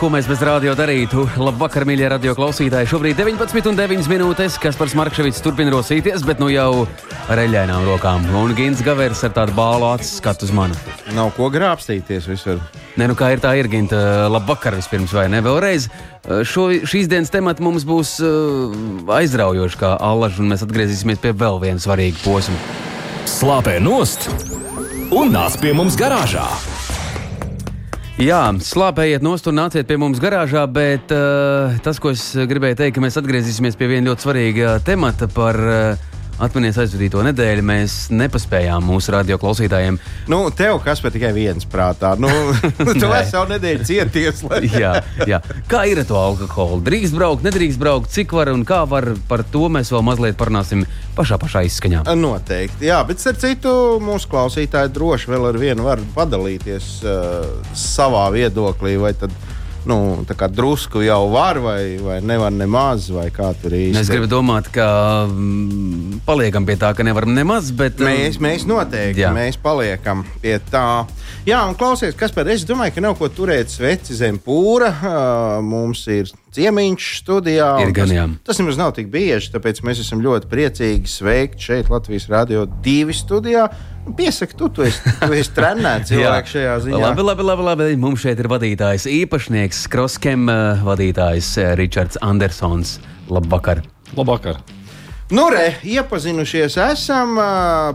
Ko mēs bez rādio darītu? Labvakar, mīļie radio klausītāji. Šobrīd 19,9 minūtes, kas par Smarkševits turpina rosīties, bet nu jau ar eļļainām rokām. Un Gins Gavers ar tādu bālu acu skatu uz mani. Nav ko grābstīties visur. Nē, nu kā ir tā, ir Ginta. Labvakar vispirms, vai ne? Vēlreiz. Šo, šīs dienas temats mums būs uh, aizraujoši kā allaž, un mēs atgriezīsimies pie vēl viena svarīga posma. Slāpē nost un nāc pie mums garāžā! Jā, slāpējiet nost un nāciet pie mums garāžā, bet uh, tas, ko es gribēju teikt, ka mēs atgriezīsimies pie viena ļoti svarīga temata par uh, Atminies aizvadīto nedēļu, mēs nepaspējām mūsu radio klausītājiem. Nu, tev kas pat tikai viens prātā. Nu, tu esi jau nedēļu cieties. Lai... jā, jā. Kā ir ar to alkoholu? Drīkst braukt, nedrīkst braukt, cik var un kā var. Par to mēs vēl mazliet parunāsim pašā, pašā izskaņā. Noteikti. Jā, bet ar citu mūsu klausītāju droši vēl ar vienu var padalīties uh, savā viedoklī. Vai tad nu, drusku jau var, vai, vai nevar nemaz, vai kā tur īsti. Es gribu domāt, ka mm, paliekam pie tā, ka nevaram nemaz, bet mēs, um, mēs noteikti jā. mēs paliekam pie tā. Jā, un klausies, kas par es domāju, ka nav ko turēt sveci zem pūra. Mums ir ciemiņš studijā. Ir gan, tas, tas nemaz nav tik bieži, tāpēc mēs esam ļoti priecīgi sveikt šeit Latvijas Rādio 2 studijā. Piesaki, tu, tu esi, tu esi trenēts cilvēks šajā ziņā. Labi, labi, labi, labi. Mums šeit ir vadītājs, īpašnieks, Kroskem eh, vadītājs eh, Ričards Andersons. Labvakar! Labvakar! Nu, re, iepazinušies esam uh,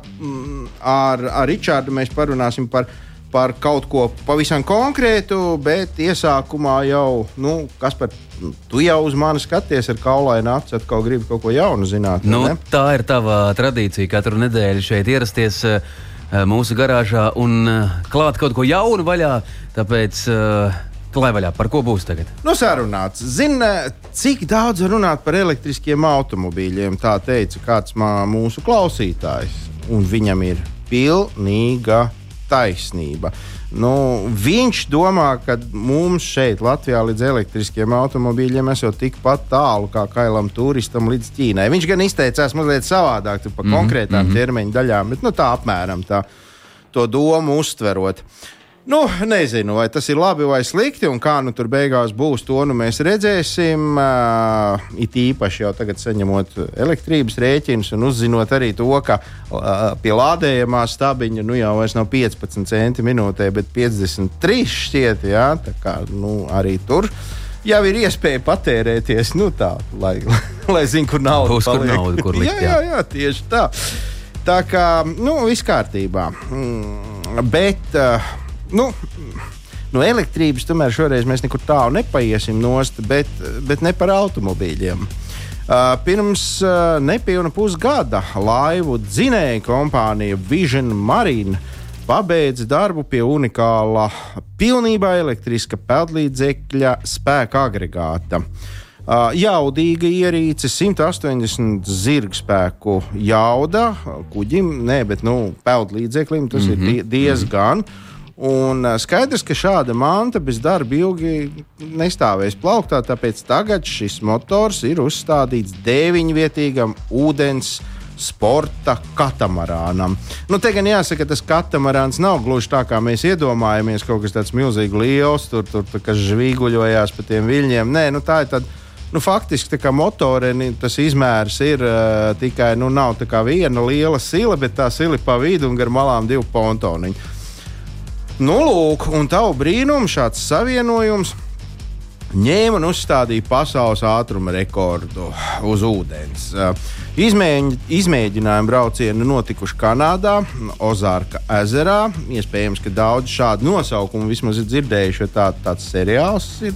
ar, ar Ričārdu. Mēs parunāsim par viņu par kaut ko pavisam konkrētu, bet iesākumā jau, nu, kas par tu jau uz mani skaties ar kaulainu acu, atkal gribi kaut ko jaunu zināt. Nu, ne? tā ir tava tradīcija katru nedēļu šeit ierasties. Uh, mūsu garāžā un uh, klāt kaut ko jaunu vaļā. Tāpēc uh, Lai vaļā, par ko būs tagad? Nu, sarunāts. Zini, cik daudz runāt par elektriskiem automobīļiem, tā teica kāds mūsu klausītājs. Un viņam ir pilnīga taisnība. Nu, viņš domā, ka mums šeit, Latvijā, līdz elektriskiem automobīļiem esot tikpat tālu kā kailam turistam līdz Ķīnai. Viņš gan izteicās mazliet savādāk par mm -hmm. konkrētām -hmm. ķermeņa daļām, bet nu, tā apmēram tā to domu uztverot. Nu, nezinu, vai tas ir labi vai slikti, un kā nu tur beigās būs, to nu mēs redzēsim. Uh, it īpaši jau tagad saņemot elektrības rēķinus un uzzinot arī to, ka uh, pie lādējumā stabiņa nu jau nav 15 centi minūtē, bet 53 šķiet, jā, tā kā nu, arī tur jau ir iespēja patērēties, nu, tā, lai, lai zinātu, kur nauda būs. Kur nauda, kur likt, jā, jā, jā, tieši tā. Tā kā, nu, viss kārtībā. Mm, bet. Uh, nu, no elektrības tomēr šoreiz mēs nekur tālu nepaiesim nost, bet, bet ne par automobīļiem. Uh, pirms uh, nepilna pusgada laivu dzinēja kompānija Vision Marine pabeidza darbu pie unikāla, pilnībā elektriska peldlīdzekļa spēka agregāta. Uh, jaudīga ierīce, 180 zirgspēku jauda kuģim, ne, bet nu, peldlīdzeklim tas mm -hmm. ir mhm. diezgan. Mm -hmm. Un skaidrs, ka šāda manta bez darba ilgi nestāvēs plauktā, tāpēc tagad šis motors ir uzstādīts deviņvietīgam ūdens sporta katamarānam. Nu, te gan jāsaka, ka tas katamarāns nav gluži tā, kā mēs iedomājamies, kaut kas tāds milzīgi liels, tur, tur, tur kas žvīguļojās pa tiem viļņiem. Nē, nu, tā ir tāda. Nu, faktiski tā motoreni tas izmērs ir uh, tikai nu, nav viena liela sila, bet tā sila pa vidu un gar malām divi pontoniņi. Nu, lūk, un tavu brīnumu šāds savienojums ņēma un uzstādīja pasaules ātruma rekordu uz ūdens. Izmēģi, izmēģinājumi braucieni notikuši Kanādā, Ozārka ezerā. Iespējams, ka daudz šādu nosaukumu vismaz ir dzirdējuši, jo tā, tāds seriāls ir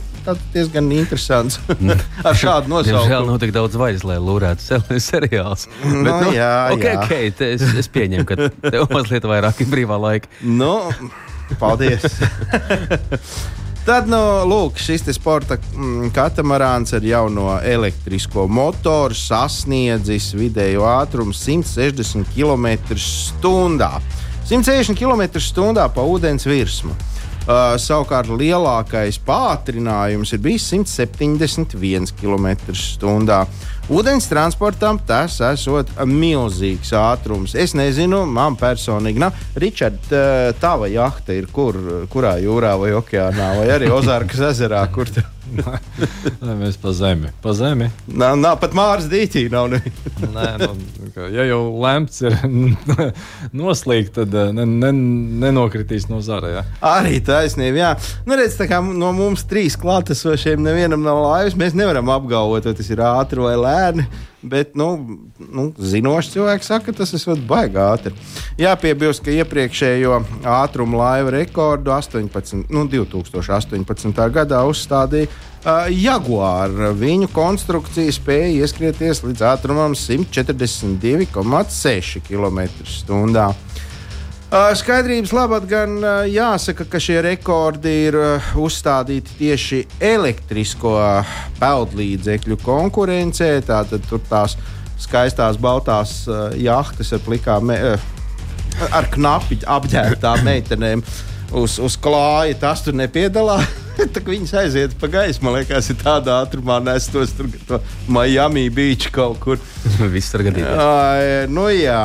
diezgan interesants. Ar šādu nosaukumu. Diemžēl nav tik daudz vairs, lai lūrētu seriāls. Bet, no, nu, jā, okay, jā. Okay, es, es pieņemu, ka tev mazliet vairāk ir brīvā laika. Nu, Paldies! Tad, nu, lūk, šis sporta mm, katamarāns ar jauno elektrisko motoru sasniedzis vidējo ātrumu 160 km/h. 160 km/h pa ūdens virsmu. Uh, savukārt lielākais pātrinājums ir bijis 171 km/h. Ūdens transportam tas esot milzīgs ātrums. Es nezinu, man personīgi nav. Ričard, tava jahta ir kur, kurā jūrā vai okeānā, vai arī Ozārkas ezerā? Kur tu? Nē, mēs pa zemi. Pa zemi. Nav, nav pat Māras dīķī. Nav, ne. Nē, nu, ja jau lemts ir noslīgt, tad ne, ne, nenokritīs no zara. Jā. Arī taisnība. Jā, nu, redz, kā no mums trīs klātesošiem nevienam nav laivas, mēs nevaram apgalvot, vai tas ir ātri vai lēni. Bet, nu, nu zinoši cilvēki saka, ka tas ir baigi ātri. Jāpiebilst, ka iepriekšējo ātruma laiva rekordu 18, nu, 2018. gadā uzstādīja uh, Jaguar. Viņu konstrukcija spēja ieskrieties līdz ātrumam 142,6 km/h. Skaidrības labad gan jāsaka, ka šie rekordi ir uzstādīti tieši elektrisko peldlīdzekļu konkurencē. Tātad tur tās skaistās baltās jahtas ar plikām, ar knapi apģērbtām meitenēm uz, uz klāja. Tas tur nepiedalās. Viņas aiziet pa gaisu, man liekas, ir tādā ātrumā, nestos tur to Miami Beach kaut kur. Viss tur gadījās. Nu jā.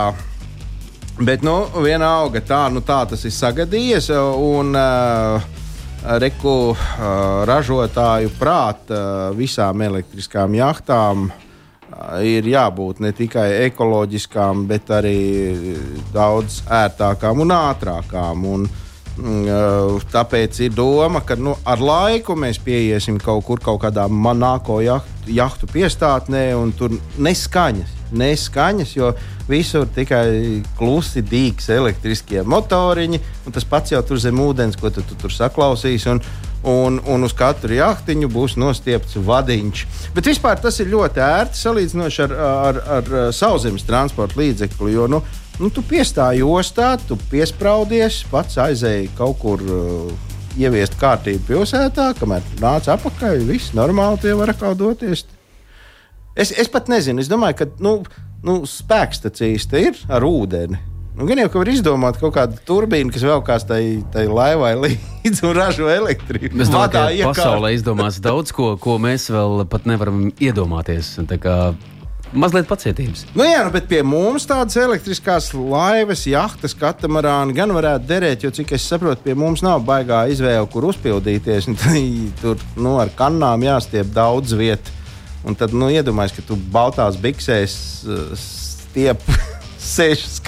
Bet, nu, vienalga, tā, nu, tā tas ir sagadījies. Un, uh, Reku uh, ražotāju prātā uh, visām elektriskām jachtām uh, ir jābūt ne tikai ekoloģiskām, bet arī daudz ērtākām un ātrākām. Un, uh, tāpēc ir doma, ka nu, ar laiku mēs pieiesim kaut kur, kaut kādā manāko jahtu, jahtu piestātnē, un tur neskaņas neskaņas, jo visur tikai klusi dīks elektriskie motoriņi, un tas pats jau tur zem ūdens, ko tu, tu tur saklausīsi. Un, un, un uz katru jahtiņu būs nostiepts vadiņš. Bet vispār tas ir ļoti ērti salīdzinoši ar, ar, ar, sauszemes transporta līdzekli. Jo, nu, nu, tu piestāji ostā, tu piesprādies, pats aizēji kaut kur. Uh, Ieviest kārtību pilsētā, kamēr nāca apakaļ, viss normāli, tie var kaut doties. Es, es pat nezinu, es domāju, ka nu, nu, spēkstacijas te ir ar ūdeni. Nu, gan jau ka var izdomāt kaut kādu turbīnu, kas vēl kāds tai, tai laivai līdzi un ražo elektrību. Es domāju, ka iekārt... pasaulē izdomās daudz ko, ko mēs vēl pat nevaram iedomāties. Mazliet pacietības. Nu, jā, nu, bet pie mums tādas elektriskās laivas, jahtas, katamarāni gan varētu derēt, jo, cik es saprotu, pie mums nav baigā izvēle, kur uzpildīties. Tur nu, ar kanām jāstiep daudz vietas. Un tad nu, iedomājies, ka tu baltās biksēs uh, stiep. Sešas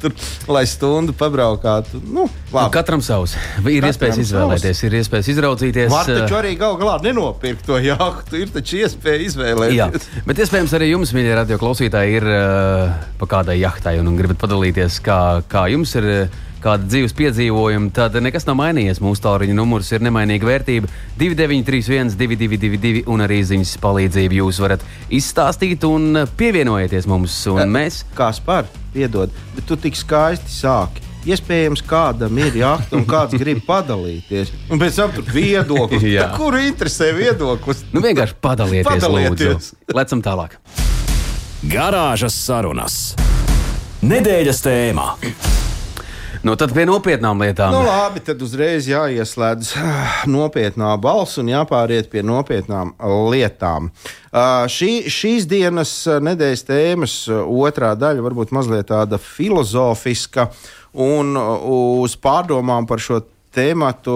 tur, lai stundu pabraukātu. Nu, nu, katram savs. Ir katram iespējas izvēlēties, savs. ir iespējas izraudzīties. Var taču uh, arī galu galā nenopirkt to jahtu. Ir taču iespēja izvēlēties. Jā, bet iespējams arī jums, mīļie radio klausītāji, ir uh, pa kādai jahtai un, un gribat padalīties, kā, kā jums ir. Uh, kāda dzīves piedzīvojuma, tad nekas nav mainījies. Mūsu tālruņa numurs ir nemainīga vērtība 2931, 222, un arī ziņas palīdzību jūs varat izstāstīt un pievienojieties mums. Un mēs... Kā spēr, piedod, bet tu tik skaisti sāki. Iespējams, kādam ir jākt, un kāds grib padalīties. Un pēc tam tur viedoklis. Kuru interesē viedoklis? Nu, vienkārši padalieties. padalieties. Lecam tālāk. Garāžas sarunas. Nedēļas tēmā. Nu, tad pie nopietnām lietām. Nu, labi, tad uzreiz jāieslēdz ah, nopietnā balss un jāpāriet pie nopietnām lietām. Uh, šī, šīs dienas ah, nedēļas tēmas otrā daļa varbūt mazliet tāda filozofiska un uz pārdomām par šo tēmatu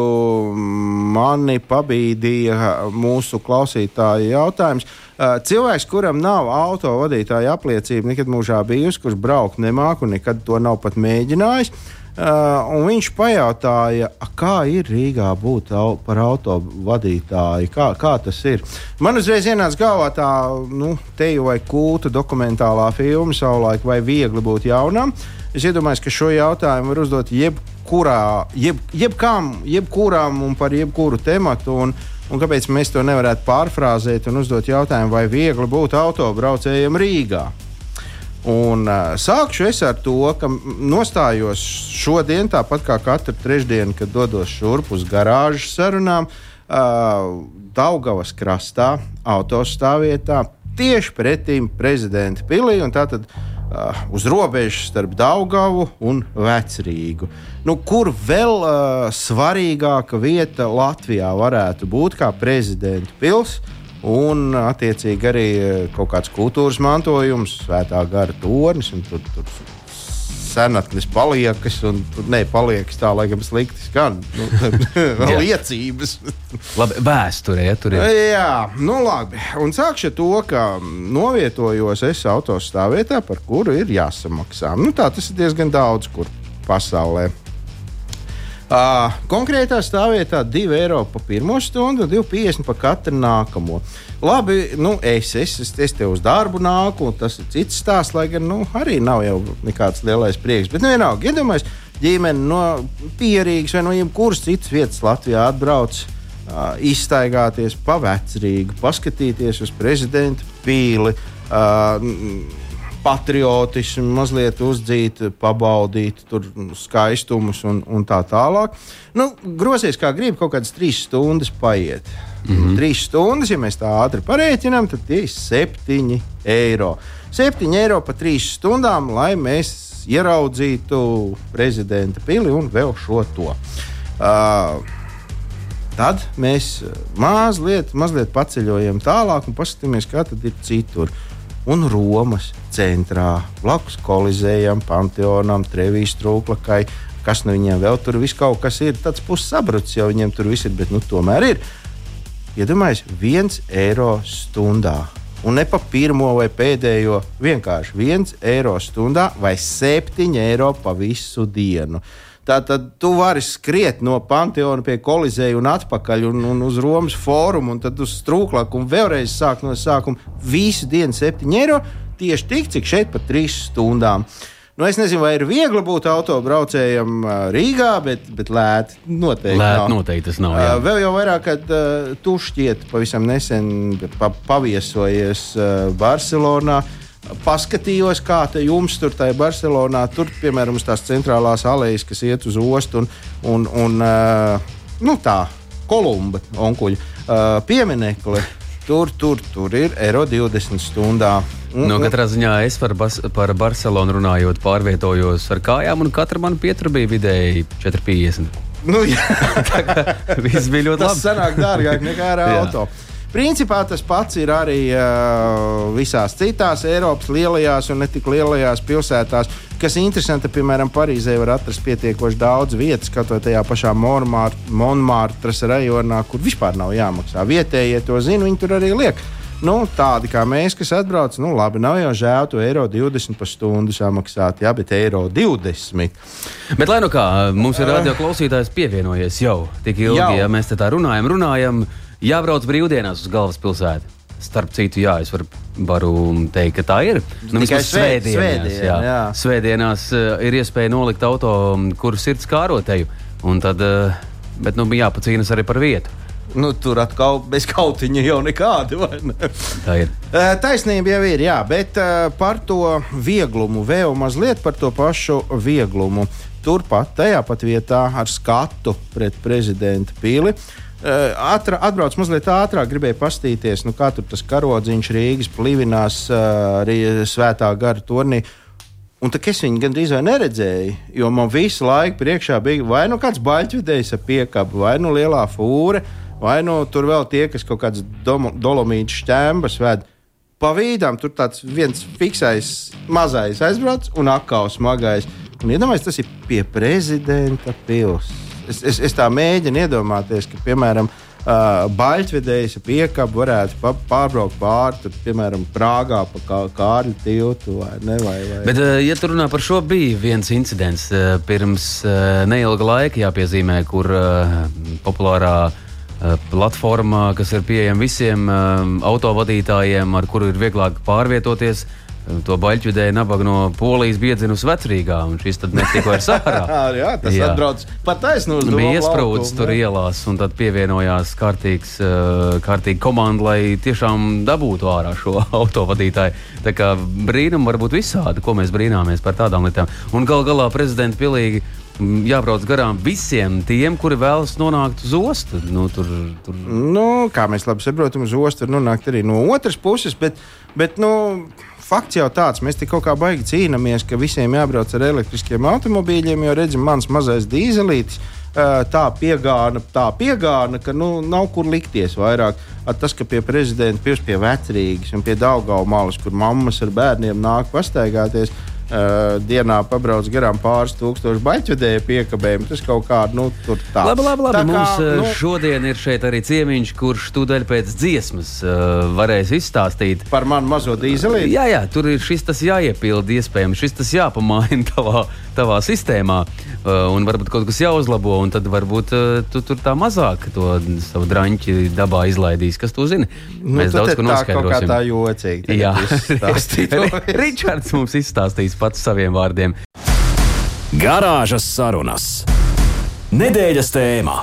mani pabīdīja mūsu klausītāja jautājums. Cilvēks, kuram nav auto vadītāja apliecība, nekad mūžā bijusi, kurš braukt nemāku un nekad to nav pat mēģinājis. Uh, viņš pajautāja, kā ir Rīgā būt au, par autovadītāju, kā, kā tas ir. Man uzreiz ienāca galvā tā, nu, teju vai kūta dokumentālā filma, savulaik, vai viegli būt jaunam. Es iedomājos, ka šo jautājumu var uzdot jebkurā, jeb, jebkam, jebkuram un par jebkuru tematu. Un, un kāpēc mēs to nevarētu pārfrāzēt un uzdot jautājumu, vai viegli būt autobraucējiem Rīgā? Un, uh, sākšu es ar to, ka nostājos šodien, tāpat kā katru trešdienu, kad dodos šurp uz garāžu sarunām, uh, Daugavas krastā, autostāvvietā, tieši pretim prezidenta pilī. Tātad uh, uz robežas starp Daugavu un Vecrīgu. Nu, kur vēl uh, svarīgāka vieta Latvijā varētu būt kā prezidenta pilsēta? Un attiecīgi arī eh, kaut kāds kultūras mantojums, svētā gara tornis. Tur, tur senatnes paliekas, un ne paliekas tā, lai gan slikti skan. Nu, liecības. labi, vēsturē, ja tur ir. Jā, nu labi. Un sākšu ar to, ka novietojos es autostāvvietā, par kuru ir jāsamaksā. Nu, tā tas ir diezgan daudz, kur pasaulē. Uh, konkrētā stāvvietā 2 eiro par pirmo stundu, 2,50 par katru nākamo. Labi, nu, es, es, es, es te uz darbu nāku, un tas ir cits stāsts, lai gan nu, arī nav jau nekāds lielais prieks. Bet, nu, vienalga, iedomājieties, ģimene no Pierīgas vai no jebkuras citas vietas Latvijā atbrauc. Uh, izstaigāties pa vecrīgu, paskatīties uz prezidenta pīli, uh, patriotismu, mazliet uzdzīt, pabaudīt tur skaistumus un, un tā tālāk. Nu, grozies kā gribi, kaut kādas trīs stundas paiet. Mm -hmm. Trīs stundas, ja mēs tā ātri parēķinām, tad tie ir septiņi eiro. Septiņi eiro pa trīs stundām, lai mēs ieraudzītu prezidenta pili un vēl šo to. Uh, tad mēs mazliet, mazliet paceļojam tālāk un paskatāmies, kā tas ir citur. Uh, un Romas centrā, blakus kolizējam, Panteonam, Trevijas trūklakai. Kas no viņiem vēl tur viss kaut kas ir? Tāds pussabrucis jau viņiem tur viss ir, bet nu, tomēr ir. Iedomājieties, ja viens eiro stundā. Un ne pa pirmo vai pēdējo, vienkārši viens eiro stundā vai septiņi eiro pa visu dienu. Tātad tu vari skriet no Panteona pie Kolizeja un atpakaļ un, un uz Romas fórumu, un tad uz strūklaku un vēlreiz sākt no sākuma visu dienu 7 eiro. Tieši tik, cik šeit pat 3 stundām. Nu, es nezinu, vai ir viegli būt autobraucējam Rīgā, bet, bet lēti noteikti. Lēt, nav. noteikti tas nav. Jā. Vēl jau vairāk, kad uh, tu šķiet pavisam nesen pa, paviesojies uh, Barcelonā. Uh, paskatījos, kā te jums tur tajā Barcelonā, tur, piemēram, tās centrālās alejas, kas iet uz ostu un, un, un uh, nu, tā, Kolumba onkuļa uh, pieminekli. Tur, tur, tur ir eiro 20 stundā. Un, no katrā ziņā es par, bas, par Barcelonu runājot, pārvietojos ar kājām, un katra man pietura bija vidēji 4,50. Nu, jā, tā viss bija ļoti labi. Tas sanāk dārgāk nekā ar auto. Principā tas pats ir arī uh, visās citās Eiropas lielajās un ne tik lielajās pilsētās. Kas interesanti, piemēram, Parīzē var atrast pietiekoši daudz vietas, kaut vai tajā pašā Monmārtras rajonā, kur vispār nav jāmaksā. Vietējie to zina, viņi tur arī liek. Nu, tādi kā mēs, kas atbrauc, nu, labi, nav jau žēl to eiro 20 par stundu samaksāt, jā, bet eiro 20. Bet, lai nu kā, mums ir radio klausītājs pievienojies jau tik ilgi, jau. ja mēs te tā runājam, runājam jābrauc brīvdienās uz galvaspilsētu. Starp citu, jā, es varu, varu teikt, ka tā ir. Nu, Tikai svētdienās, svētdienās, jā. Jā. svētdienās uh, ir iespēja nolikt auto, kur sirds kāroteju. Tad, uh, bet nu, jāpacīnas arī par vietu. Nu, tur atkal bez kautiņa jau nekāda. Ne? Tā ir. Uh, taisnība jau ir, jā, bet par to vieglumu, vēl mazliet par to pašu vieglumu. Turpat, tajā pat vietā, ar skatu pret prezidenta pīli. Uh, Ātra, atbrauc mazliet ātrāk, gribēju pastīties, nu, kā tur tas karodziņš Rīgas plivinās arī svētā gara turnī. Un tā es viņu gandrīz neredzēju, jo man visu laiku priekšā bija vai nu kāds baļķvedējs ar piekabu, vai nu lielā fūra, vai nu tur vēl tie, kas kaut kādas dolomītas šķēmbas ved. Pa vīdām tur tāds viens fiksais mazais aizbrauc un atkal smagais. Un iedomājieties, tas ir pie prezidenta pilsētas es, es, es tā mēģinu iedomāties, ka, piemēram, Uh, Baļķvedējs piekāpju varētu pārbraukt pāri, tur, piemēram, Prāgā pa kā, Kārļa tiltu. Vai ne, vai, vai. Bet, uh, ja tur runā par šo, bija viens incidents uh, pirms uh, neilga laika, jāpiezīmē, kur uh, populārā uh, platforma, kas ir pieejama visiem uh, autovadītājiem, ar kuru ir vieglāk pārvietoties, to baļķvidēju nabagu no Polijas biedzina uz Vecrīgā, un šis tad netika vairs ārā. Jā, tas Jā. atbrauc pat taisnu uz Bija Doma iesprūdis tur jā. ielās, un tad pievienojās kārtīgs, uh, kārtīga komanda, lai tiešām dabūtu ārā šo autovadītāju. Tā kā brīnumi var būt visādi, ko mēs brīnāmies par tādām lietām. Un gal galā prezidents pilnīgi mm, jābrauc garām visiem tiem, kuri vēlas nonākt uz ostu. Nu, tur, tur... Nu, kā mēs labi saprotam, uz ostas var nonākt arī no otras puses, bet, bet nu, fakts jau tāds, mēs te kaut kā baigi cīnāmies, ka visiem jābrauc ar elektriskiem automobīļiem, jo redzam, mans mazais dīzelītis. Tā piegāna, tā piegāna, ka nu, nav kur likties vairāk. Ar Tas, ka pie prezidenta pie vecrīgas un pie Daugau malas, kur mammas ar bērniem nāk pastaigāties, uh, dienā pabrauc garām pāris tūkstošu baļķvedēju piekabēm. Tas kaut kā, nu, tur tā. Labi, labi, labi. Tā kā, Mums nu... nu, šodien ir šeit arī ciemiņš, kurš tūdaļ pēc dziesmas uh, varēs izstāstīt. par manu mazo dīzelīti. Jā, jā, tur ir šis tas jāiepilda, iespējams, šis tas jāpamaina tavā, tavā sistēmā, uh, un varbūt kaut kas jāuzlabo, un tad varbūt uh, tu tur tā mazāk to savu drāņķi dabā izlaidīs. Kas to zina? Nu, Mēs daudz ko tā kaut kā noskaidrosim. tā jocīgi. Jā. Ričards mums izstāstīs pats saviem vārdiem. Garāžas sarunas. Nedēļas tēmā.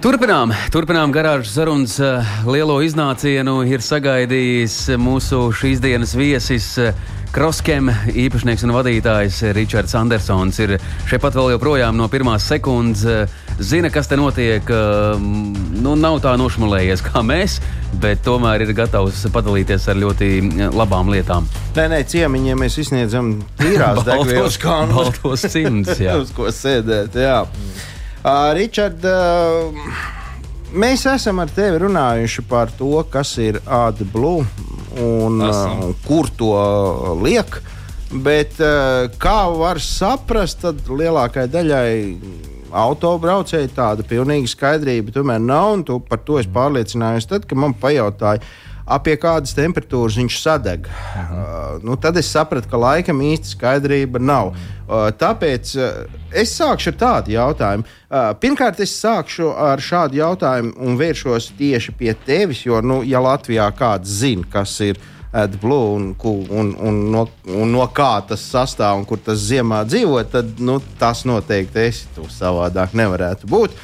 Turpinām, turpinām garāžas sarunas. eh, Lielo iznācienu ir sagaidījis mūsu šīs dienas viesis. eh, Kroskem īpašnieks un vadītājs Ričards Andersons ir šeit pat vēl joprojām no pirmās sekundes. eh, Zina, kas te notiek. eh, Nu, nav tā nošmulējies kā mēs, bet tomēr ir gatavs padalīties ar ļoti eh, labām lietām. Nē, nē, ciemiņiem mēs izsniedzam tīrās degvielas kanālus. baltos cimdus. jā. Uz ko sēdēt, jā. Uh, Ričard, uh, mēs esam ar tevi runājuši par to, kas ir AdBlue un Esam. uh, kur to liek. Bet uh, kā var saprast, tad lielākajai daļai autobraucēji tāda pilnīga skaidrība tomēr nav. un Tu par to es pārliecinājos, tad, kad man pajautāja, ap pie kādas temperatūras viņš sadeg. Uh, nu, tad es sapratu, ka laikam īsti skaidrība nav. Uh, tāpēc uh, es sākšu ar tādu jautājumu. Pirmkārt, es sākšu ar šādu jautājumu un vēršos tieši pie tevis, jo, nu, ja Latvijā kāds zina, kas ir AdBlue un, un, un, no, un no kā tas sastāv un kur tas ziemā dzīvo, tad nu, tas noteikti esi tu savādāk nevarētu būt.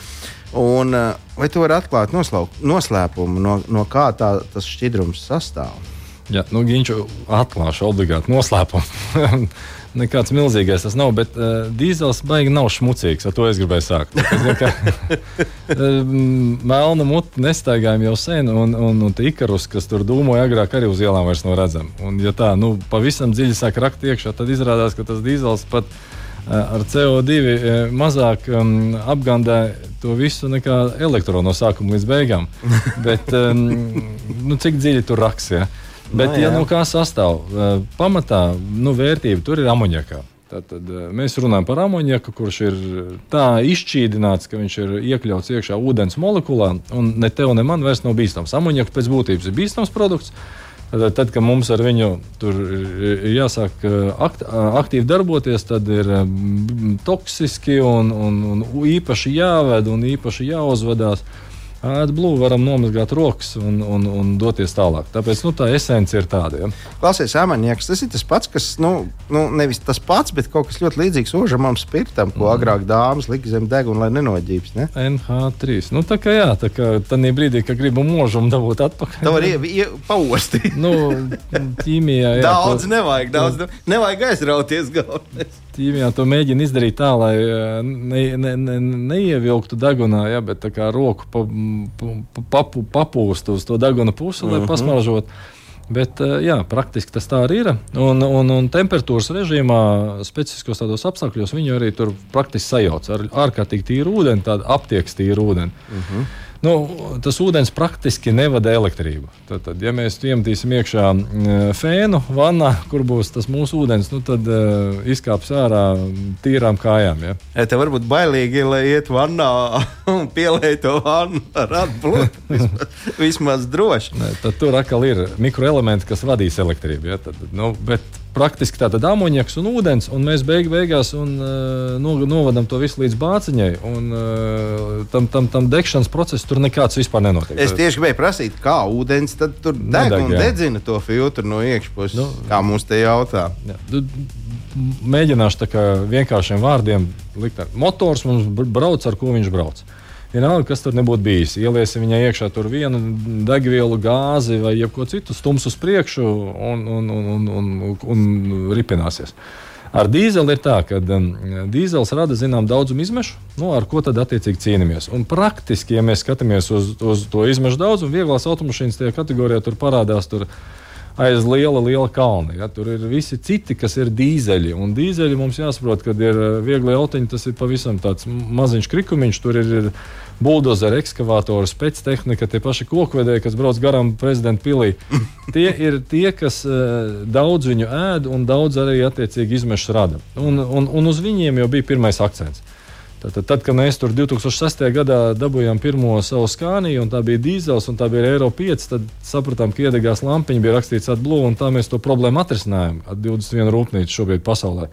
Un, vai tu vari atklāt noslauk, noslēpumu, no, no kā tā, tas šķidrums sastāv? Jā, nu, Ginču atklāšu obligāti noslēpumu. Nekāds milzīgais tas nav, bet uh, dīzels baigi nav šmucīgs. Ar to es gribēju sākt. Ka, um, Melna mute nestaigājam jau sen, un, un, un ikarus, kas tur dūmoja agrāk, arī uz ielām vairs nav redzami. Un, ja tā nu, pavisam dziļi sāk rakt iekšā, tad izrādās, ka tas dīzels pat uh, ar CO2 uh, mazāk um, apgādā to visu nekā elektronu no sākuma līdz beigām. Bet um, nu, cik dziļi tur raks? Ja? Bet, Nu, ja jā. nu kā sastāv, uh, pamatā nu, vērtība tur ir amonijaka. Tātad uh, mēs runājam par amoniaku, kurš ir tā izšķīdināts, ka viņš ir iekļauts iekšā ūdens molekulā, un ne tev, ne man vairs nav bīstams. Amoniaks pēc būtības ir bīstams produkts. Tad, tad, kad mums ar viņu tur ir jāsāk uh, akt, uh, aktīvi darboties, tad ir um, toksiski un, un, un īpaši jāved un īpaši jāuzvedās. Atblūzi varam nomazgāt rokas un, un, un doties tālāk. Tāpēc nu, tā esence ir tāda. Ja? Klausies, amaniaks, tas ir tas pats, kas, nu, nu nevis tas pats, bet kaut kas ļoti līdzīgs ožamam spirtam, ko agrāk dāmas lika zem deguna, lai nenoģības. Ne? NH3. Nu, tā kā jā, tā kā tādā brīdī, kad gribu mūžumu dabūt atpakaļ. Tā var paostīt. Nu, ķīmijā, jā, Daudz to, nevajag, daudz ne, nevajag aizrauties galvenais. Ķīmijā to mēģina izdarīt tā, lai eh, ne, ne, ne, neievilktu degunā, jā, bet tā kā roku pa, pa, papu, papūst uz to deguna pusi, lai pasmaržotu. Bet, eh, jā, praktiski tas tā arī ir. Un, un, un temperatūras režīmā, specifiskos tādos apstākļos, viņi arī tur praktiski sajauc ar ārkārtīgi tīru ūdeni, tādu aptiekas tīru ūdeni. Uh -huh. Nu, tas ūdens praktiski nevada elektrību. Tad, tad ja mēs iemetīsim iekšā mm, fēnu vannā, kur būs tas mūsu ūdens, nu, tad uh, izkāps ārā tīrām kājām. Ja? Ja tev varbūt bailīgi, lai iet vannā un pieliet to vannu ar atbildību. Vismaz, vismaz droši. Nē, Tad tur atkal ir mikroelementi, kas vadīs elektrību. Ja? Tad, nu, bet praktiski tātad amoniaks un ūdens, un mēs beig beigās un, uh, no, novadam to visu līdz bāciņai. Un, uh, tam, tam, tam degšanas procesam tur nekāds vispār nenotiek. Es tieši gribēju prasīt, kā ūdens tur deg Nedeg, un jā. dedzina to filtru no iekšpuses. Nu, kā mums te jautā? Jā, Mēģināšu tā kā vienkāršiem vārdiem likt. Motors mums br- brauc, ar ko viņš brauc. Vienalga, kas tur nebūtu bijis. Ieliesim viņai iekšā tur vienu degvielu, gāzi vai jebko citu, stums uz priekšu un, un, un, un, un, un ripināsies. Ar dīzeli ir tā, ka um, dīzels rada zinām daudzumu izmešu, nu, ar ko tad attiecīgi cīnāmies. Un praktiski, ja mēs skatāmies uz, uz to izmešu daudzumu, vieglās automašīnas tajā kategorijā tur parādās. Tur, aiz liela, liela kalna. Ja? Tur ir visi citi, kas ir dīzeļi. Un dīzeļi mums jāsaprot, ka ir uh, viegli autiņi, tas ir pavisam tāds maziņš krikumiņš. Tur ir, ir buldozeri, ekskavātori, spēctehnika, tie paši kokvedēji, kas brauc garām prezidenta pilī. Tie ir tie, kas uh, daudz viņu ēd un daudz arī attiecīgi izmešas rada. Un, un, un uz viņiem jau bija pirmais akcents. Tātad, tad, kad mēs tur 2006. gadā dabūjām pirmo savu skāniju, un tā bija dīzels, un tā bija Eiro 5, tad sapratām, ka iedegās lampiņa bija rakstīts atblūzi, un tā mēs to problēmu atrisinājām ar 21 rūpnīcu šobrīd pasaulē.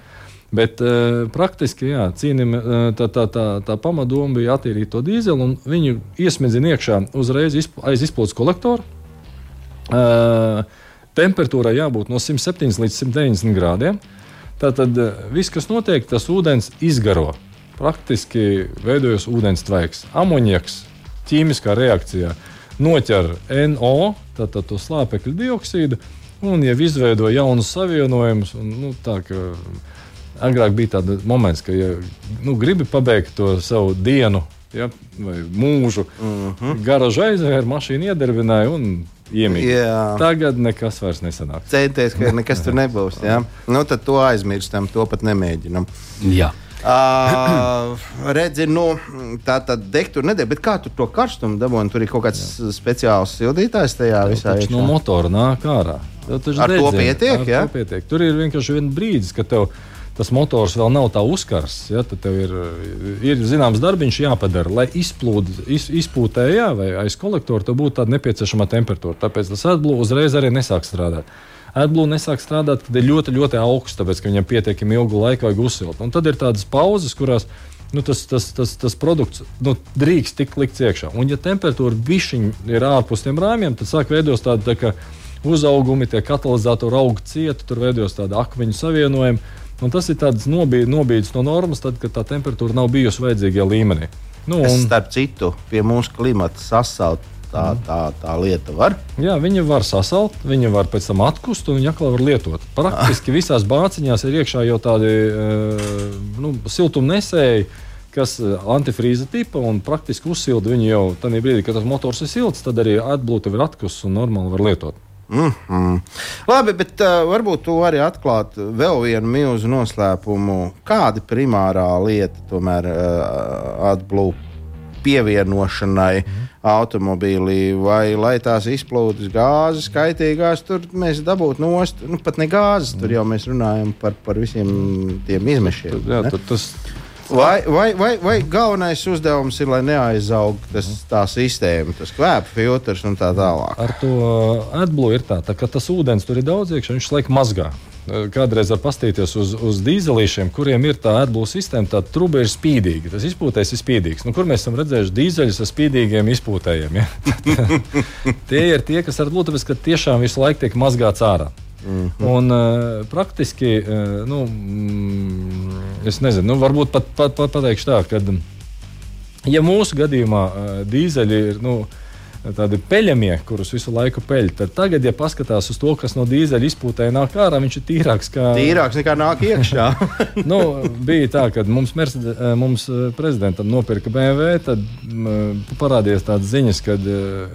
Bet uh, praktiski jā, cīnim, uh, tā, tā, tā, tā pamatdoma bija attīrīt to dīzeli, un viņu iesmedzina iekšā uzreiz izp aiz izplūdes kolektoru. Uh, temperatūrai jābūt no 107 līdz 190 grādiem. Tātad viss, kas notiek, tas ūdens izgaro. Praktiski veidojas ūdens tvaiks. Amoniaks ķīmiskā reakcijā noķer NO, tātad to slāpekļa dioksīdu, un jau izveido jaunus savienojumus. Un, nu, tā, ka, agrāk bija tāds moments, ka, ja nu, gribi pabeigt to savu dienu ja, vai mūžu, uh -huh. garažā aizvēra, mašīna iedarbināja un iemīļoja. Jā. Tagad nekas vairs nesanāk. Centies, ka nekas tur nebūs. Jā? Nu, tad to aizmirstam, to pat nemēģinam. Jā. Uh, redzi, nu, tā tad degtura nedēļa, bet kā tu to karstumu dabūji? Tur ir kaut kāds speciāls sildītājs tajā visā. Taču no motora nāk ārā. Tev taču Ar to dedzina. pietiek, Ar ja? to pietiek. Tur ir vienkārši viens brīdis, kad tev tas motors vēl nav tā uzkars. Ja, tad tev ir, ir zināms darbiņš jāpadara, lai izplūd, iz, izpūtē jā, vai aiz kolektora tev būtu tāda nepieciešama temperatūra. Tāpēc tas atblūzi uzreiz arī nesāk strādāt. Atblūzi nesāk strādāt, kad ir ļoti, ļoti augsts, tāpēc ka viņam pietiekami ilgu laiku vajag uzsilt. Un tad ir tādas pauzes, kurās nu, tas, tas, tas, tas produkts nu, drīkst tikt likts iekšā. Un, ja temperatūra višķiņa ir ārpus tiem rāmjiem, tad sāk veidoties tāda tā kā uzaugumi, tie katalizatori aug cieti, tur veidojas tāda akmeņu savienojuma. Un tas ir tāds nobī- nobīdes no normas, tad, kad tā temperatūra nav bijusi vajadzīgajā līmenī. Nu, Es, un, starp citu, pie mūsu klimata sasaukt tā, tā, tā lieta var. jā, viņi var sasalt, viņi var pēc tam atkust un viņi atkal var lietot. Praktiski visās bāciņās ir iekšā jau tādi uh, nu, siltumnesēji. Kas ir antifrīza tipa un praktiski uzsilda viņu jau tajā brīdī, kad tas motors ir silts, tad arī atblūta ir atkusts un normāli var lietot. Mm -hmm. Labi, bet uh, varbūt tu vari atklāt vēl vienu milzu noslēpumu. Kāda primārā lieta tomēr uh, atblūst pievienošanai mm. automobīlī, vai lai tās izplūdes gāzes, kaitīgās, tur mēs dabūtu nost, nu pat ne gāzes, tur jau mēs runājam par, par visiem tiem izmešiem. Jā, ne? tad tas Vai, vai, vai, vai galvenais uzdevums ir, lai neaizaug tas, tā sistēma, tas kvēpa filtrs un tā tālāk? ar to atblūzi ir tā, tā, ka tas ūdens tur ir daudz iekšā, viņš laikam mazgā. Kādreiz var paskatīties uz, uz dīzelīšiem, kuriem ir tā atblūzi sistēma, tā truba ir spīdīga. Tas izpūtējs ir spīdīgs. Nu, kur mēs esam redzējuši dīzeļus ar spīdīgiem izpūtējiem? Ja? tie ir tie, kas ar blūzi, ka tiešām visu laiku tiek mazgāts ārā. Mm -hmm. Un, uh, praktiski, uh, nu, mm, es nezinu, nu, varbūt pat, pat, pat pateikšu tā, ka, ja mūsu gadījumā uh, dīzeļi ir nu, tādi peļamie, kurus visu laiku peļ, tad tagad, ja paskatās uz to, kas no dīzeļa izpūtē nāk ārā, viņš ir tīrāks. Kā, Tīrāks nekā nāk iekšā. nu, bija tā, ka mums, Mercedes, eh, mums eh, prezidentam nopirka BMW, tad m, parādījās tādas ziņas, ka,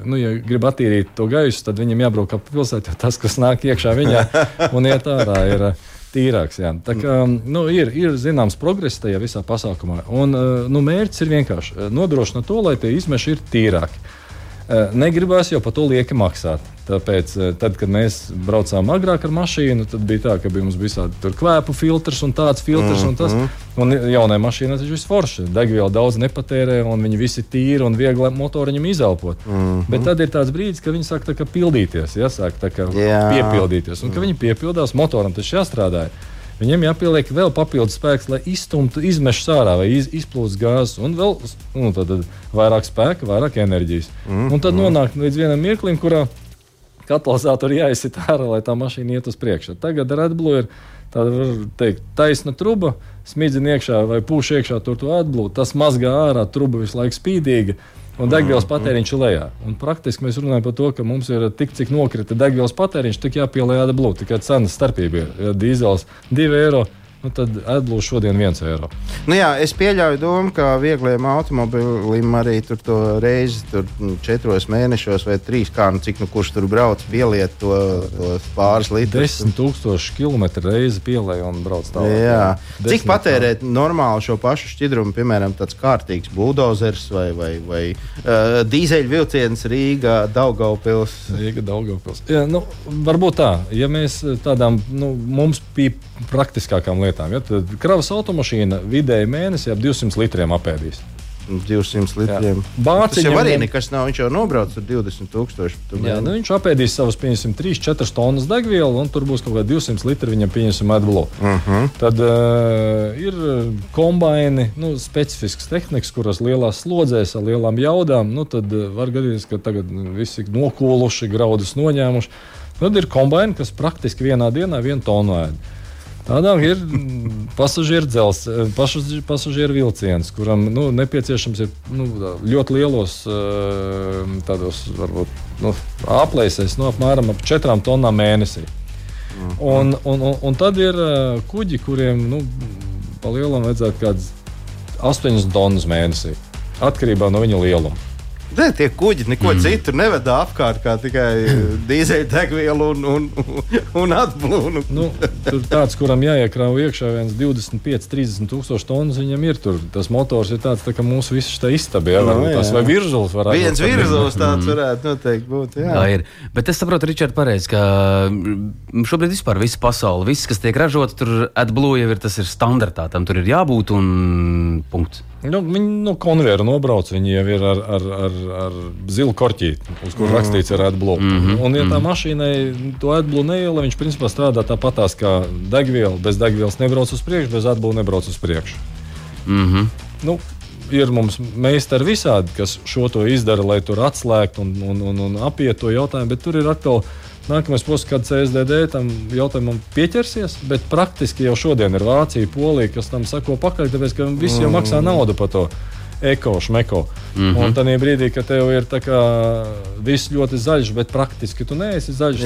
nu, ja grib attīrīt to gaisu, tad viņam jābrauc pa pilsētu, jo tas, kas nāk iekšā viņā un iet ārā, ir eh, tīrāks. Jā. Tā kā, nu, ir, ir zināms progress tajā visā pasākumā. Un, eh, nu, mērķis ir vienkārši nodrošināt to, lai tie izmeši ir tīrāki. Eh, Negribās jau par to lieki maksāt. Tāpēc, eh, tad, kad mēs braucām agrāk ar mašīnu, tad bija tā, ka bija mums visādi kvēpu filtrs un tāds filtrs. Mm un, tas, un jaunai mašīnai tas viss forši. Degviela daudz nepatērē, un viņi visi tīri un viegli motoriņam izelpot. Mm. Bet tad ir tāds brīdis, kad viņi sāk tā, pildīties, ja, sāk tā, piepildīties. Un, kad viņi piepildās, motoram tas jāstrādā. Viņiem jāpieliek vēl papildus spēks, lai izstumtu izmešus ārā vai iz, izplūstu gāzes, un vēl nu, tad, tad vairāk spēka, vairāk enerģijas. Mm, un tad mm. nonāk līdz vienam mirklim, kurā katalizātori jāizsit ārā, lai tā mašīna iet uz priekšu. Tagad ar Redblue ir tāda teikt, taisna truba, smidzina iekšā vai pūš iekšā tur to atblūdu. Tas mazgā ārā, truba visu laiku spīdīga. Un degvielas mm, patēriņš ir lejā. Un praktiski mēs runājam par to, ka mums ir tik, cik nokrita degvielas patēriņš, tik jāpielāja atblūda. Tikai cenas starpība ir. Dīzels 2 eiro, nu, tad atblūž šodien viens eiro. Nu jā, es pieļauju domu, ka viegliem automobilim arī tur to reizi tur, nu, četros mēnešos vai trīs, kā nu cik nu kurš tur brauc, pieliet to, to pāris litrus. Desmit tūkstoši kilometru reizi pielēj un brauc tālāk. Jā. jā. Cik patērēt normāli šo pašu šķidrumu, piemēram, tāds kārtīgs buldozers vai, vai, vai uh, dīzeļvilciens Rīgā, Daugaupils? Rīga, Daugaupils. Jā, nu, varbūt tā, ja mēs tādām, nu, mums bija praktiskākām lietām. Ja? Tad kravas automašīna vidēji mēnesī ap 200 litriem apēdīs. 200 litriem. Bāciņam, tas jau arī nekas nav. Viņš jau nobrauc ar 20,000. Jā, nu viņš apēdīs savus 3-4 tonnas degvielu, un tur būs kaut kādi 200 litri viņam pieņemsim atbulu. Uh mhm. -huh. Tad uh, ir kombaini, nu, specifisks tehnikas, kuras lielās slodzēs ar lielām jaudām. Nu, tad uh, var gadīties, ka tagad visi ir nokūluši, graudus noņēmuši. Tad ir kombaini, kas praktiski vienā dienā vienu tonu ēd. Tādām ir pasažieru dzelzceļa, pasažieru, pasažieru vilciens, kuram nu, nepieciešams ir nu, ļoti lielos eh, tādos, varbūt, nu, aplēsēs, nu, apmēram ap 4 tonnām mēnesī. Mhm. Un, un, un, un tad ir eh, kuģi, kuriem nu, pa lielam vajadzētu kaut kādas 8 tonnas mēnesī, atkarībā no viņa lieluma. Ne, tie kuģi neko mm. citu nevada apkārt, kā tikai dīzeļdegvielu un, un, un atblūnu. nu, tur tāds, kuram jāiekrāv iekšā viens 25, 30 tūkstoši tonnas, viņam ir tur. Tas motors ir tāds, tā, ka mūsu viss šī istaba ir. No, tas vai virzulis varētu būt. Viens virzulis tāds mm. varētu noteikti būt. Jā. Tā ir. Bet es saprotu, Ričard, pareizi, ka šobrīd vispār visa pasaule, viss, kas tiek ražots, tur atblūja jau ir, tas ir standartā. Tam tur ir jābūt un punkts. Nu, viņi no konveijera nobrauc, viņi jau ir ar, ar, ar, ar zilu korķīti, uz kuras mm. rakstīts ar AdBlue. Mm -hmm. Un, ja tā mhm. mašīnai to AdBlue neiela, viņš principā strādā tāpatās kā degviela. Bez degvielas nebrauc uz priekšu, bez AdBlue nebrauc uz priekšu. Mm -hmm. nu, ir mums meistari visādi, kas šo to izdara, lai tur atslēgtu un, un, un, un apietu to jautājumu, bet tur ir atkal Nākamais posms, kad CSDD tam jautājumam pieķersies, bet praktiski jau šodien ir Vācija, Polija, kas tam sako pakaļ, tāpēc ka visi jau maksā naudu par to. Eko, šmeko. Mm -hmm. Un tādā brīdī, kad tev ir viss ļoti zaļš, bet praktiski tu neesi zaļš,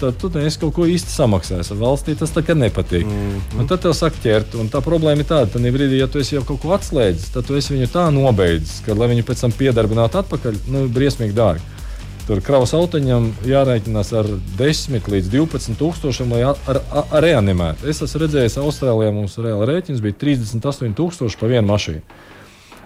tad, tad tu neesi kaut ko īsti samaksājis. Valstī tas nepatīk. Mm -hmm. Un tad tev saka, ķert. Un tā problēma ir tāda, ka brīdī, ja tu esi jau kaut ko atslēdzis, tad tu esi viņu tā nobeidzis, ka, lai viņu pēc tam piedarbinātu atpakaļ, nu, briesmīgi dārgi. Tur kravas autiņam jārēķinās ar 10 līdz 12 tūkstošiem, lai reanimētu. Es esmu redzējis, Austrālijā mums reāli rēķins bija 38 tūkstoši par vienu mašīnu.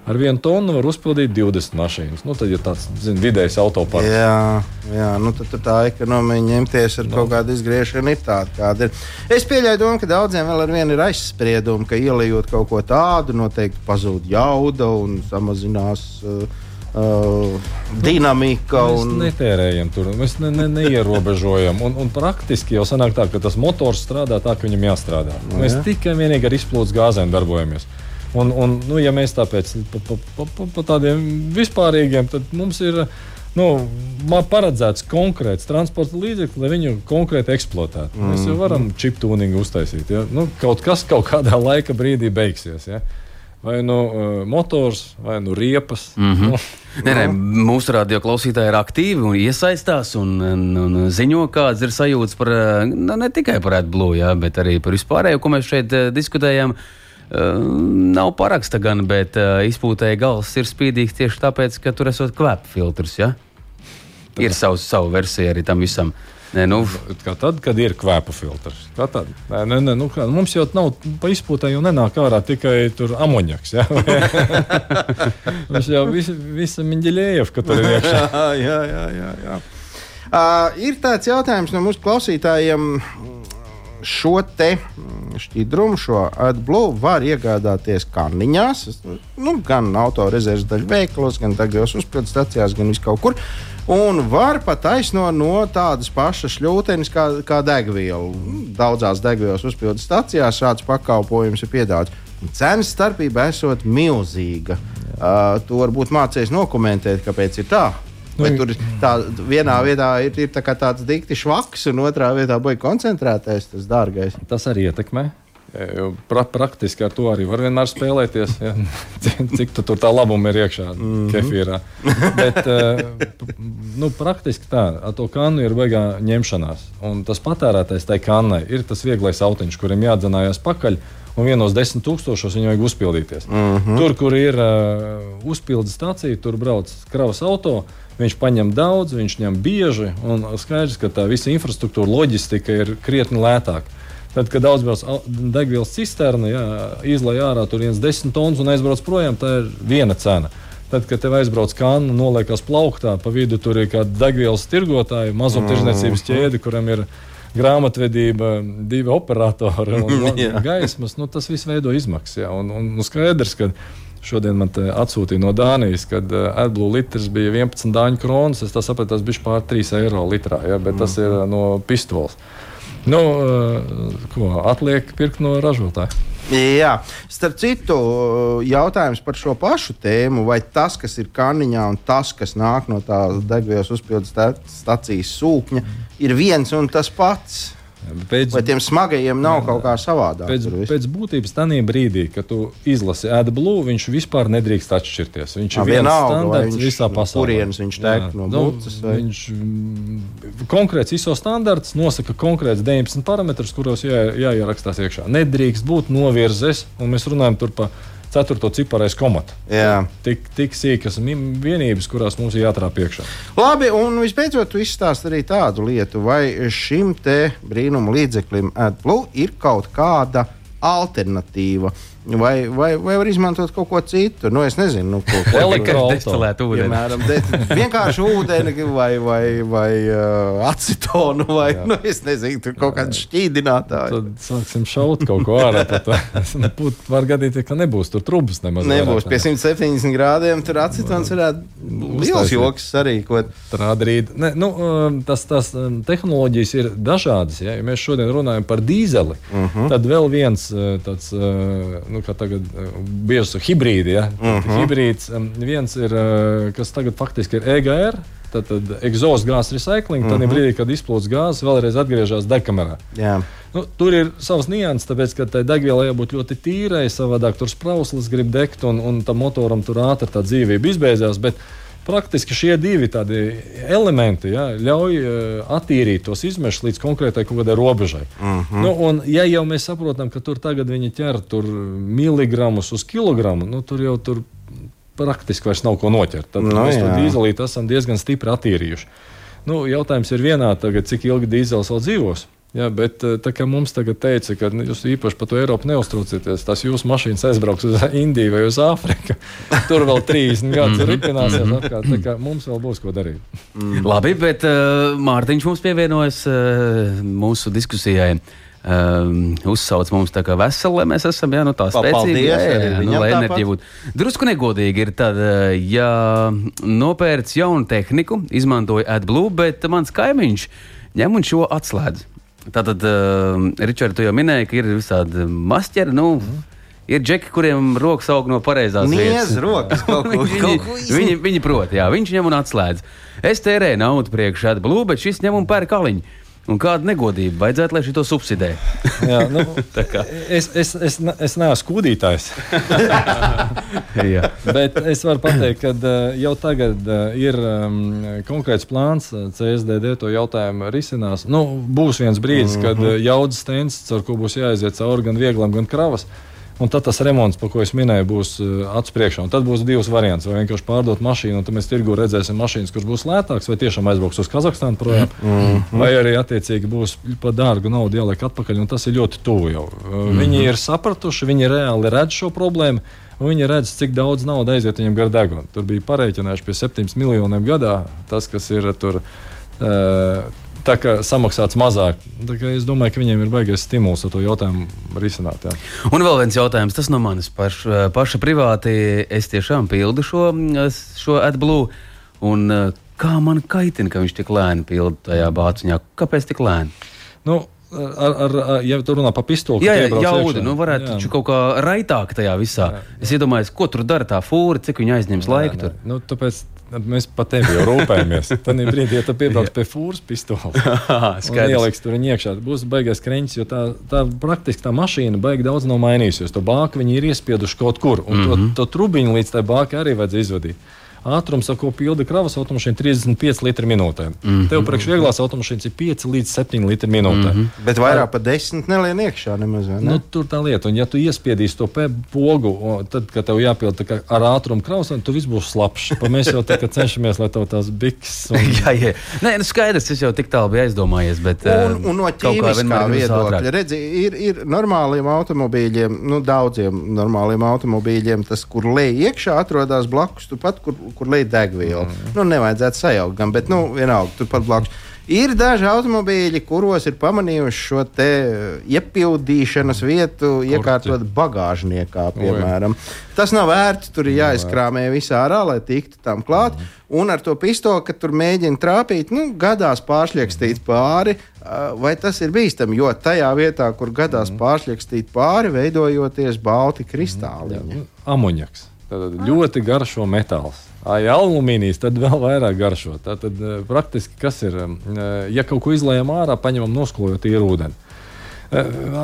Ar vienu tonu var uzpildīt 20 mašīnas. Nu, tad ir tāds zin, vidējs autoparks. Jā, jā nu, tad, tad tā ekonomija ņemties ar no. kaut kādu izgriešanu ir tāda, kāda ir. Es pieļauju domu, ka daudziem vēl ar vienu ir aizspriedumi, ka ielējot kaut ko tādu, noteikti pazūd jauda un samazinās. Uh, uh, dinamika. Mēs un... netērējam tur, mēs ne, ne, neierobežojam. Un, un praktiski jau sanāk tā, ka tas motors strādā tā, ka viņam jāstrādā. No, mēs jā. tikai vienīgi ar izplūdes gāzēm darbojamies. Un, un, nu, ja mēs tāpēc pa, pa, pa, pa, pa tādiem vispārīgiem, tad mums ir nu, paredzēts konkrēts transporta līdzeklis, lai viņu konkrēti eksploatētu. Mm. Mēs jau varam čip tūningu uztaisīt. Ja? Nu, kaut kas kaut kādā laika brīdī beigsies. Ja? Vai nu uh, motors, vai nu riepas. Mm -hmm. nu, Nē, nē, mūsu radio klausītāji ir aktīvi un iesaistās un, un, un ziņo, kādas ir sajūtas par nu, ne tikai par AdBlue, jā, bet arī par vispārējo, ko mēs šeit uh, diskutējam. Uh, nav paraksta gan, bet uh, izpūtēji gals ir spīdīgs tieši tāpēc, ka tur esot kvēpu filtrs. Ja? Ir savs, savu versiju arī tam visam. Uh, Nē, nu. Kā tad, kad ir kvēpa filtrs. Kā tad? Nē, nē, nē, nu, kā, mums jau nav pa izpūtē, jau nenāk ārā tikai amonjaks. Ja? Viņš jau vis, visa miņģeļēja, ka tur ir iekšā. jā, jā, jā. jā. Uh, ir tāds jautājums no mūsu klausītājiem. Šo te mm, šķidrumu, šo AdBlue var iegādāties kanniņās, nu, gan autorezerves daļu veikalos, gan degvielas uzpildes stacijās, gan viskaur kur. Un var pat taisno no tādas pašas šļūtenes kā, kā degviela. Daudzās degvielas uzpildes stacijās šāds pakalpojums ir piedāvāts. Cenas starpība esot milzīga. Uh, tu varbūt mācījies nokomentēt, kāpēc ir tā. Vai tur tā, vienā vietā ir, ir tā tāds dikti švaks, un otrā vietā bija koncentrētais, tas dārgais. Tas arī ietekmē. Pra, praktiski ar to arī var vienmēr spēlēties. Ja? Cik tu tur tā labuma ir iekšā, mm -hmm. kefīrā. Bet, nu, praktiski tā, ar to kannu ir beigā ņemšanās. Un tas patērētais tai kannai ir tas vieglais autiņš, kuriem jādzenājās pakaļ un vienos desmit tūkstošos viņu vajag uzpildīties. Mm -hmm. Tur, kur ir uh, uzpildes stācija, tur brauc kravas auto. Viņš paņem daudz, viņš ņem bieži, un skaidrs, ka tā visa infrastruktūra, loģistika ir krietni lētāka. Tad, kad aizbrauc degvielas cisterna, izlaiž ārā tur viens desmit tonnas un aizbrauc projām, tā ir viena cena. Tad, kad tev aizbrauc kanna, noliekas plauktā, pa vidu tur ir kāda degvielas tirgotāja, mazumtirdzniecības -hmm. ķēde, kuram ir grāmatvedība, divi operatori un gaismas. Nu, tas viss veido izmaksas. Ja, un, un, un skaidrs, ka šodien man atsūtīja no Dānijas, kad uh, AdBlue litrs bija 11 dāņu kronas. Es sapratu, tas bija pār 3 eiro litrā, ja, bet mm. tas ir no pistoles. Nu, uh, ko atliek pirkt no ražotāja? Jā, starp citu, jautājums par šo pašu tēmu, vai tas, kas ir kanniņā, un tas, kas nāk no tā degvielas uzpildes stācijas sūkņa, ir viens un tas pats. Pēc, Vai tiem smagajiem nav jā, kaut kā savādāk? Pēc, pēc būtības, tajā brīdī, kad tu izlasi AdBlue, viņš vispār nedrīkst atšķirties. Viņš ir viens standarts visā pasaulē. Kurienes viņš tek no nu, būtnes? Vai? Viņš mm, konkrēts ISO standarts nosaka konkrēts 19 parametrus, kuros jā, jāierakstās iekšā. Nedrīkst būt novirzes, un mēs runājam par ceturto ciparais komatu. Tik, tik sīkas vienības, kurās mums ir jātrāp iekšā. Labi, un visbeidzot, tu izstāsti arī tādu lietu, vai šim te brīnuma līdzeklim AdBlue ir kaut kāda alternatīva. Vai, vai, vai var izmantot kaut ko citu? Nu, es nezinu, nu, ko elektroautolēt ūdeni. Piemēram, de, vienkārši ūdeni vai, vai, vai uh, acetonu vai, Jā. nu, es nezinu, tur kaut kādu šķīdinātāju. Tad sāksim šaut kaut ko ārā. Būt, var gadīties, ka nebūs tur trubas nemaz. Nebūs pie 170 grādiem, tur acetons varētu liels joks sarīkot. Trādrīt. Ne, nu, um, tas, tas um, tehnoloģijas ir dažādas. Ja? ja mēs šodien runājam par dīzeli, uh mhm. -huh. tad vēl viens tāds uh, nu, kā tagad eh, bieži hibrīdi. Ja? Uh mhm. -huh. Hibrīds viens ir, eh, kas tagad faktiski ir EGR. Tad exhaust gāzes recycling, uh -huh. tad mhm. brīdī, kad izplūst gāzes, vēlreiz atgriežas degkamerā. Jā. Nu, tur ir savs nianses, tāpēc, ka tai degvielai jābūt ļoti tīrai, savādāk tur sprauslis grib degt, un, un tam motoram tur ātri tā dzīvība izbeidzās. Bet, praktiski šie divi elementi ja, ļauj uh, attīrīt tos izmešus līdz konkrētai kaut kādai robežai. Mhm. -huh. nu, un, ja jau mēs saprotam, ka tur tagad viņi ķer miligramus uz kilogramu, nu, tur jau tur praktiski vairs nav ko noķert. Tad no, mēs jā. to dīzelīti esam diezgan stipri attīrījuši. Nu, jautājums ir vienā, tagad, cik ilgi dīzels vēl dzīvos. Ja, bet eh, tā kā mums tagad teica, ka jūs īpaši par to Eiropu neuztraucieties, tas jūsu mašīnas aizbrauks uz Indiju vai uz Āfriku. Tur vēl 30 gadus mhm. ripināsies mhm. atkārt. Tā kā mums vēl būs ko darīt. Mm. Labi, bet uh, Mārtiņš mums pievienojas uh, mūsu diskusijai. Um, uzsauc mums tā kā veseli, lai mēs esam jā, nu, tā spēcīgi. Jā, jā, jā, nu, lai enerģija būtu. Drusku negodīgi ir tad, ja nopērts jaunu tehniku, izmantoja AdBlue, bet mans kaimiņš ņem un šo atslēdz. Tātad, uh, Ričard, tu jau minēji, ka ir visādi masķeri. Nu, mm. Ir džeki, kuriem rokas aug no pareizās vietas. Rokas, kaut ko, viņi, kaut ko viņi, viņi prot, jā, viņš ņem un atslēdz. Es tērēju naudu priekšā, blūzi, bet šis ņem un pērk kaliņu. Un kāda negodība vajadzētu, lai šī to subsidē? Jā, nu, es, es, es, es neesmu kūdītājs. Bet es varu pateikt, ka uh, jau tagad uh, ir um, konkrēts plāns, uh, CSDD to jautājumu risinās. Nu, būs viens brīdis, mm -hmm. kad uh, jaudas tendences, ar ko būs jāiziet cauri gan vieglam, gan kravas. Un tad tas remonts, par ko es minēju, būs uh, acu priekšā. Un tad būs divas variants. Vai vienkārši pārdot mašīnu, un tad mēs tirgu redzēsim mašīnas, kuras būs lētākas, vai tiešām aizbrauks uz Kazahstānu projām, mm -hmm. vai arī attiecīgi būs par dārgu naudu jāliek atpakaļ. Tas ir ļoti tuvu jau. Mm -hmm. Viņi ir sapratuši, viņi reāli redz šo problēmu. Viņi redz, cik daudz naudas aiziet viņam gar degunu. Tur bija pareiķinājuši pie 7 miljoniem gadā. Tas, kas ir tur Uh, tā kā samaksāts mazāk. Es domāju, ka viņiem ir baigais stimuls ar to jautājumu risināt. Jā. Un vēl viens jautājums, tas no manis paš, paša privāti. Es tiešām pildu šo, šo AdBlue. Un, kā man kaitina, ka viņš tik lēni pilda tajā bāciņā? Kāpēc tik lēni? Nu, Ar, ar, ar, ja tu runā par pistoli, jā, jā, jaudu, nu varētu jā. taču kaut kā raitāk tajā visā. Jā. Es iedomājos, ko tur dara tā fūra, cik viņa aizņems laiku. Tur. Nu, tāpēc Mēs par tevi jau rūpējamies. Tad brīdī, ja tu piebrauc pie fūras pistoles, un ieliks tur iekšā, būs baigais kreņķis, jo tā, tā praktiski tā mašīna baigi daudz nav mainījusies. To bāku viņi ir iespieduši kaut kur, un mm -hmm. to, mhm. to trubiņu līdz tai bākai arī vajadzēja izvadīt ātrums, ar ko pilda kravas automašīna, 35 litri minūtē. Mm -hmm. Tev priekš vieglās automašīnas ir 5 līdz 7 litri minūtē. Mm -hmm. Bet vairāk par 10 nelien iekšā nemaz. Ne? Nu, tur tā lieta, un ja tu iespiedīsi to pogu, tad, kad tev jāpild ar ātrumu kravas, tad tu viss būs slapjš. Mēs jau cenšamies, lai tev tās biks. Un... jā, jā. Nē, nu skaidrs, es jau tik tālu biju aizdomājies. Bet, un, un no ķīmiskā viedokļa, redzi, ir, ir normāliem automobīļiem, nu, daudziem normāliem automobīļiem, tas, kur lej iekšā, atrodas blakus, turpat, kur, kur līdz degvielu. Mm. Nu, nevajadzētu sajaukt, gan, bet nu, vienalga, turpat blakus. Ir daži automobīļi, kuros ir pamanījuši šo iepildīšanas vietu, iekārtot bagāžniekā, piemēram. Oi. Tas nav vērts, tur ir jāizkrāmē visā ārā, lai tiktu tam klāt. Mm. Un ar to pistoli, kad tur mēģina trāpīt, nu, gadās pāršļakstīt pāri, vai tas ir bīstami. Jo tajā vietā, kur gadās mm. pāršļakstīt pāri, veidojoties balti kristāli. Mm. Amoņaks. Tad ļoti garšo metāls. Ja alumīnijas, tad vēl vairāk garšo. Tad praktiski kas ir? Ja kaut ko izlējam ārā, paņemam nosklojot īru ūdeni.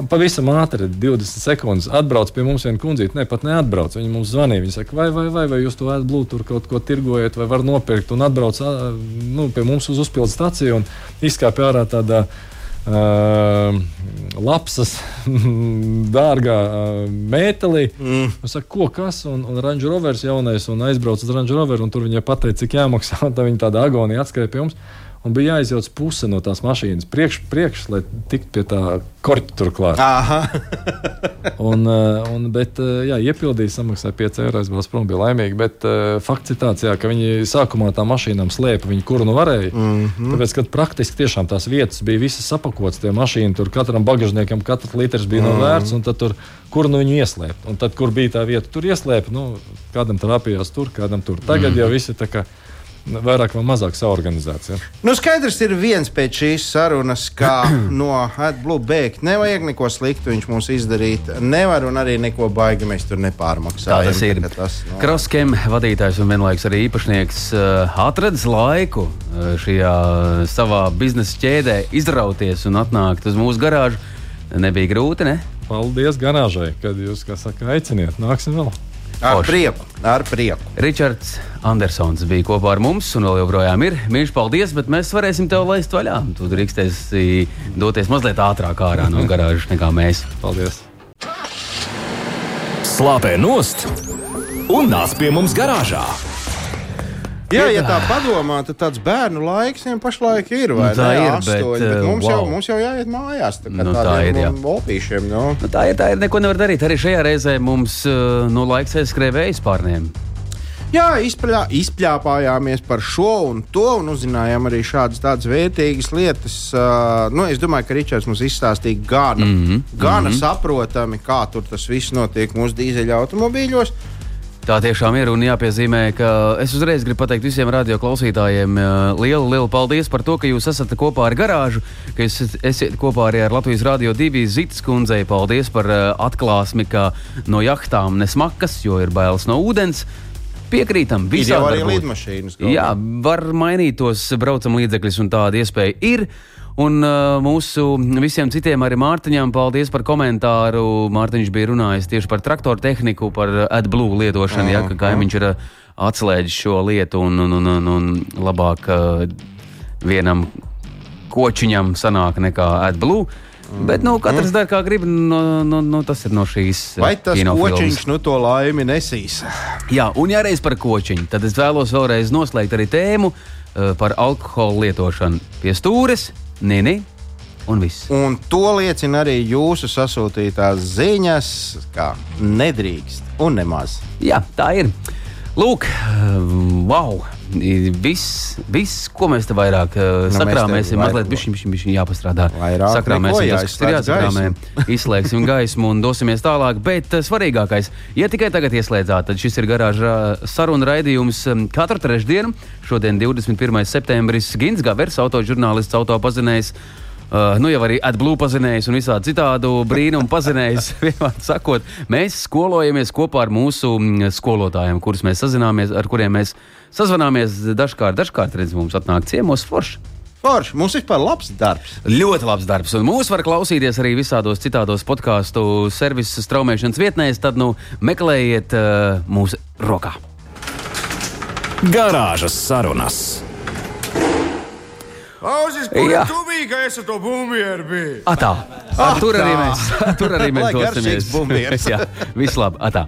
Pavisam ātri, 20 sekundes, atbrauc pie mums viena kundzīte. Ne, pat neatbrauc. Viņa mums zvanīja. Viņa saka, vai, vai, vai, vai jūs to ēdat, tur kaut ko tirgojat, vai var nopirkt. Un atbrauc nu, pie mums uz uzpildu staciju un izkāpa ārā tādā veidā Uh, lapsas, dārgā uh, mētelī. Mm. Es saku, ko kas? Un, un Range Rovers jaunais un aizbraucu uz Range Roveru, un tur viņai pateica, cik jāmaksā. Tā viņa tāda agonija atskrēja pie mums un bija jāizjauc puse no tās mašīnas priekš, priekš lai tiktu pie tā korķa turklāt. un, eh, un, bet, eh, jā, iepildīja, samaksāja 5 eiro, aizbrauc prom, bija laimīgi. Bet uh, fakts ir tāds, jā, ka viņi sākumā tā mašīnām slēpa viņu, kuru nu varēja. Mm -hmm. Tāpēc, kad praktiski tiešām tās vietas bija visas sapakotas, tie mašīni tur katram bagāžniekam katrs litrs bija mm -hmm. novērts, un tad tur, kur nu viņu ieslēpt. Un tad, kur bija tā vieta, tur ieslēpt, nu, kādam trāpījās tur, kādam tur. Tagad mm -hmm. jau visi tā kā vairāk vai mazāk saorganizēts. Ja? Nu, skaidrs ir viens pēc šīs sarunas, ka no AdBlue bēgt nevajag neko sliktu viņš mums izdarīt. Nevar un arī neko baigi mēs tur nepārmaksājam. Tā tas ir. Tas, no... Kroskem vadītājs un vienlaikus arī īpašnieks uh, atradis laiku uh, šajā savā biznesa ķēdē izrauties un atnākt uz mūsu garāžu. Nebija grūti, ne? Paldies garāžai, kad jūs, kā saka, aiciniet. Nāksim vēl! Ar Oš. prieku, ar prieku. Ričards Andersons bija kopā ar mums, un vēl joprojām ir. Mīļš, paldies, bet mēs varēsim tevi laist vaļā. Tu drīkstēsi doties mazliet ātrāk ārā no garāžas nekā mēs. Paldies! Slāpē nost un nāc pie mums garāžā! Jā, ja tā padomā, tad tāds bērnu laiks viņam pašlaik ir. Nu, tā ne, ir. Astoņi, bet, bet mums, wow. jau, mums jau jāiet mājās. Tā, nu, tā ir. Jā. Opīšiem, nu. Nu, tā ir. Tā ir. Neko nevar darīt. Arī šajā reizē mums nu, laiks aizskrēja vējas pārniem. Jā, izpļā, izpļāpājāmies par šo un to, un uzzinājām arī šādas tādas vērtīgas lietas. Uh, nu, es domāju, ka Ričards mums izstāstīja gana, mm -hmm. gana mm -hmm. saprotami, kā tur tas viss notiek mūsu dīzeļa automobīļos. Tā tiešām ir un jāpiezīmē, ka es uzreiz gribu pateikt visiem radioklausītājiem lielu, lielu paldies par to, ka jūs esat kopā ar garāžu, ka jūs esat kopā arī ar Latvijas Rādio 2 Zitas kundzei. Paldies par atklāsmi, ka no jahtām nesmakas, jo ir bailes no ūdens. Piekrītam, visām ir arī lidmašīnas. Jā, var mainīt tos braucam līdzekļus, un tāda iespēja ir. Un uh, mūsu visiem citiem, arī Mārtiņam, paldies par komentāru. Mārtiņš bija runājis tieši par traktoru tehniku, par AdBlue lietošanu, uh -huh. ja, ka kaimiņš ir uh, atslēdzis šo lietu un, un, un, un, un labāk uh, vienam kočiņam sanāk nekā AdBlue. Mm. Bet nu, katrs mm. dara, kā grib. Nu, nu, nu, tas ir no šīs. Vai tas kočiņš nu to laimi nesīs? Jā, un ja reiz par kočiņu, tad es vēlos vēlreiz noslēgt arī tēmu uh, par alkohola lietošanu pie stūres. Nē. Un, viss. un to liecina arī jūsu sasūtītās ziņas, kā nedrīkst un nemaz. Jā, tā ir. Lūk, wow! Viss, viss, ko mēs te vairāk uh, Nu, sakrāmēsim, mazliet bišķiņ jāpastrādā. Vairāk Sakrāmēsim neko, tas, ir jāsakrāmē, izslēgsim gaismu un dosimies tālāk. Bet svarīgākais, ja tikai tagad ieslēdzāt, tad šis ir garāžā saruna raidījums um, katru trešdienu. Šodien 21. septembris Gins Gavers, autožurnālists, autopazinējs. Uh, nu, jau arī atblūzi pazinējis un visādi citādu brīnumu pazinējis. Vienmēr sakot, mēs skolojamies kopā ar mūsu mm, skolotājiem, kurus mēs sazināmies, ar kuriem mēs sazvanāmies dažkārt. Dažkārt redz, mums atnāk ciemos forši. Forši, mums vispār labs darbs. Ļoti labs darbs, un mūs var klausīties arī visādos citādos podkāstu servisu straumēšanas vietnēs. Tad nu, meklējiet uh, mūsu rokā. Garāžas sarunas. Ausis, kur Jā. tu biji, ka es ar to bumbieru biju? Atā. Tur arī mēs, tur arī mēs dosimies. viss labi. Atā.